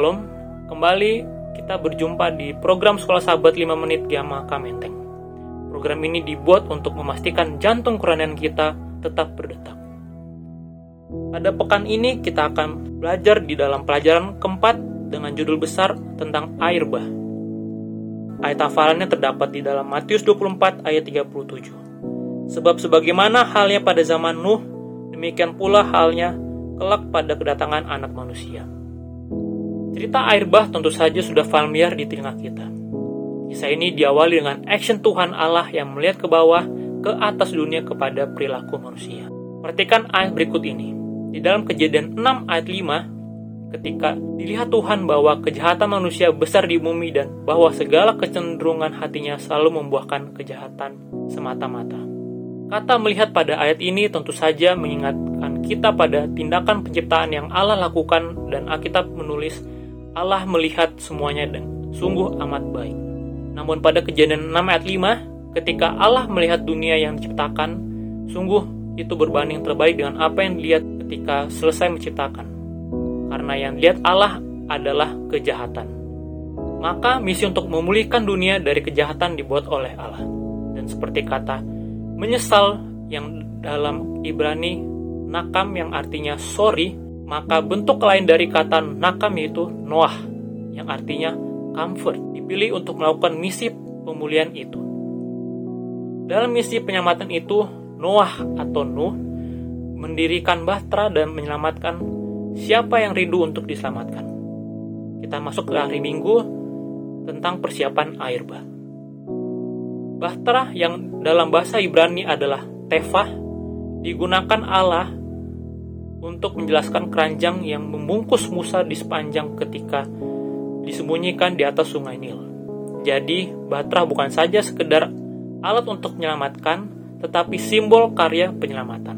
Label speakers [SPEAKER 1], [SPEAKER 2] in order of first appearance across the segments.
[SPEAKER 1] Shalom, kembali kita berjumpa di program Sekolah Sahabat 5 Menit Gama Kamenteng. Program ini dibuat untuk memastikan jantung kerohanian kita tetap berdetak. Pada pekan ini kita akan belajar di dalam pelajaran keempat dengan judul besar tentang air bah. Ayat hafalannya terdapat di dalam Matius 24 ayat 37. Sebab sebagaimana halnya pada zaman Nuh, demikian pula halnya kelak pada kedatangan anak manusia. Cerita air bah tentu saja sudah familiar di telinga kita. Kisah ini diawali dengan action Tuhan Allah yang melihat ke bawah, ke atas dunia kepada perilaku manusia. Perhatikan ayat berikut ini. Di dalam kejadian 6 ayat 5, ketika dilihat Tuhan bahwa kejahatan manusia besar di bumi dan bahwa segala kecenderungan hatinya selalu membuahkan kejahatan semata-mata. Kata melihat pada ayat ini tentu saja mengingatkan kita pada tindakan penciptaan yang Allah lakukan dan Alkitab menulis Allah melihat semuanya dan sungguh amat baik. Namun pada kejadian 6 ayat 5, ketika Allah melihat dunia yang diciptakan, sungguh itu berbanding terbaik dengan apa yang dilihat ketika selesai menciptakan. Karena yang dilihat Allah adalah kejahatan. Maka misi untuk memulihkan dunia dari kejahatan dibuat oleh Allah. Dan seperti kata menyesal yang dalam Ibrani nakam yang artinya sorry maka bentuk lain dari kata nakam yaitu Noah, yang artinya comfort, dipilih untuk melakukan misi pemulihan itu. Dalam misi penyelamatan itu, Noah atau Nuh mendirikan bahtera dan menyelamatkan siapa yang rindu untuk diselamatkan. Kita masuk ke hari Minggu tentang persiapan air bah. Bahtera yang dalam bahasa Ibrani adalah tefah digunakan Allah untuk menjelaskan keranjang yang membungkus Musa di sepanjang ketika disembunyikan di atas sungai Nil. Jadi, Batra bukan saja sekedar alat untuk menyelamatkan, tetapi simbol karya penyelamatan.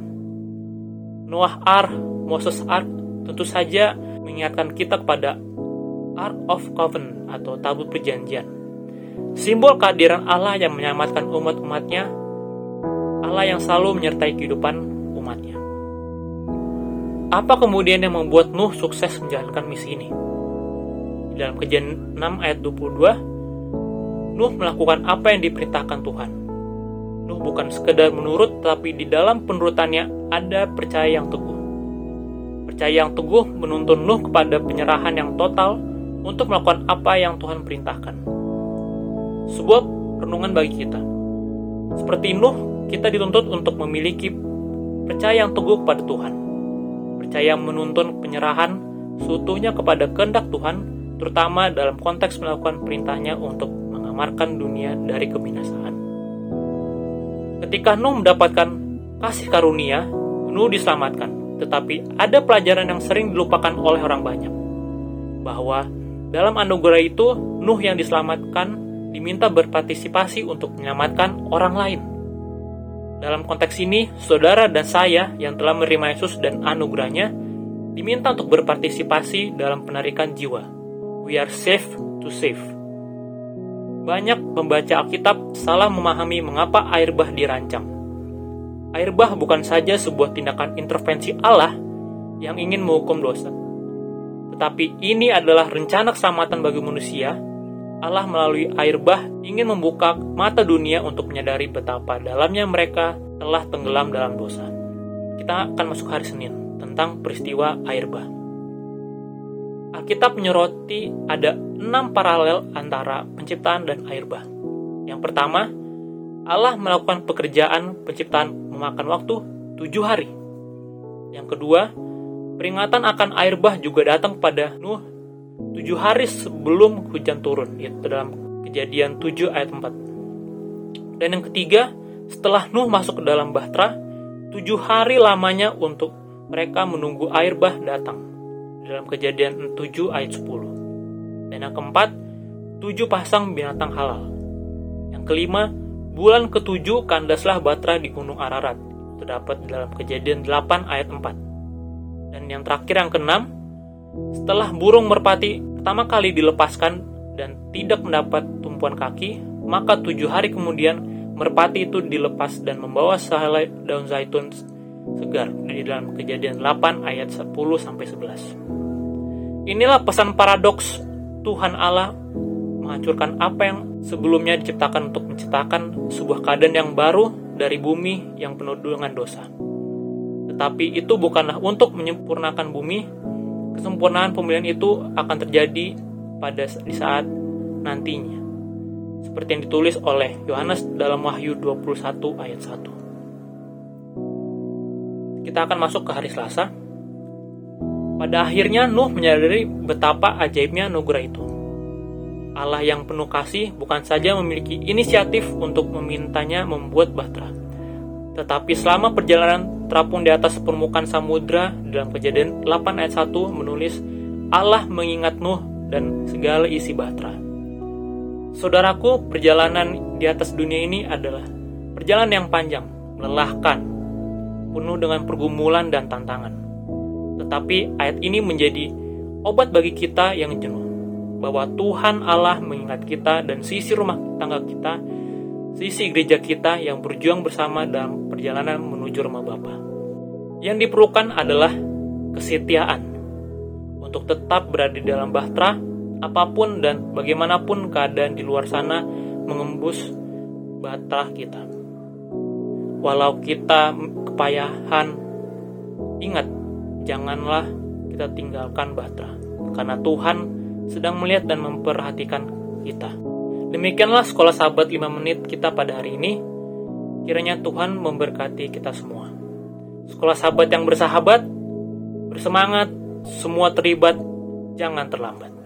[SPEAKER 1] Noah Ar, Moses Ark tentu saja mengingatkan kita kepada Ark of Covenant atau tabut perjanjian. Simbol kehadiran Allah yang menyelamatkan umat-umatnya, Allah yang selalu menyertai kehidupan umatnya. Apa kemudian yang membuat Nuh sukses menjalankan misi ini? Dalam kejadian 6 ayat 22, Nuh melakukan apa yang diperintahkan Tuhan. Nuh bukan sekedar menurut, tapi di dalam penurutannya ada percaya yang teguh. Percaya yang teguh menuntun Nuh kepada penyerahan yang total untuk melakukan apa yang Tuhan perintahkan. Sebuah renungan bagi kita. Seperti Nuh, kita dituntut untuk memiliki percaya yang teguh pada Tuhan percaya menuntun penyerahan seutuhnya kepada kehendak Tuhan, terutama dalam konteks melakukan perintahnya untuk mengamarkan dunia dari kebinasaan. Ketika Nuh mendapatkan kasih karunia, Nuh diselamatkan, tetapi ada pelajaran yang sering dilupakan oleh orang banyak, bahwa dalam anugerah itu Nuh yang diselamatkan diminta berpartisipasi untuk menyelamatkan orang lain. Dalam konteks ini, saudara dan saya yang telah menerima Yesus dan anugerahnya diminta untuk berpartisipasi dalam penarikan jiwa. We are safe to save. Banyak pembaca Alkitab salah memahami mengapa air bah dirancang. Air bah bukan saja sebuah tindakan intervensi Allah yang ingin menghukum dosa. Tetapi ini adalah rencana keselamatan bagi manusia Allah melalui air bah ingin membuka mata dunia untuk menyadari betapa dalamnya mereka telah tenggelam dalam dosa. Kita akan masuk hari Senin tentang peristiwa air bah. Alkitab menyoroti ada enam paralel antara penciptaan dan air bah. Yang pertama, Allah melakukan pekerjaan penciptaan memakan waktu tujuh hari. Yang kedua, peringatan akan air bah juga datang pada Nuh tujuh hari sebelum hujan turun yaitu dalam kejadian 7 ayat 4 dan yang ketiga setelah Nuh masuk ke dalam bahtera tujuh hari lamanya untuk mereka menunggu air bah datang dalam kejadian 7 ayat 10 dan yang keempat tujuh pasang binatang halal. Yang kelima bulan ketujuh kandaslah bahtera di gunung Ararat terdapat dalam kejadian 8 ayat 4 dan yang terakhir yang keenam setelah burung merpati pertama kali dilepaskan dan tidak mendapat tumpuan kaki, maka tujuh hari kemudian merpati itu dilepas dan membawa sehelai daun zaitun segar di dalam kejadian 8 ayat 10 sampai 11. Inilah pesan paradoks Tuhan Allah menghancurkan apa yang sebelumnya diciptakan untuk menciptakan sebuah keadaan yang baru dari bumi yang penuh dengan dosa. Tetapi itu bukanlah untuk menyempurnakan bumi, kesempurnaan pemilihan itu akan terjadi pada di saat nantinya. Seperti yang ditulis oleh Yohanes dalam Wahyu 21 ayat 1. Kita akan masuk ke hari Selasa. Pada akhirnya Nuh menyadari betapa ajaibnya anugerah itu. Allah yang penuh kasih bukan saja memiliki inisiatif untuk memintanya membuat bahtera, tetapi selama perjalanan terapung di atas permukaan samudra dalam kejadian 8 ayat 1 menulis Allah mengingat Nuh dan segala isi bahtera. Saudaraku, perjalanan di atas dunia ini adalah perjalanan yang panjang, melelahkan, penuh dengan pergumulan dan tantangan. Tetapi ayat ini menjadi obat bagi kita yang jenuh bahwa Tuhan Allah mengingat kita dan sisi rumah tangga kita, sisi gereja kita yang berjuang bersama dalam perjalanan menuju rumah Bapa. Yang diperlukan adalah kesetiaan untuk tetap berada di dalam bahtera apa pun dan bagaimanapun keadaan di luar sana mengembus bahtera kita. Walau kita kepayahan, ingat janganlah kita tinggalkan bahtera karena Tuhan sedang melihat dan memperhatikan kita. Demikianlah sekolah sahabat 5 menit kita pada hari ini. Kiranya Tuhan memberkati kita semua. Sekolah sahabat yang bersahabat, bersemangat, semua terlibat, jangan terlambat.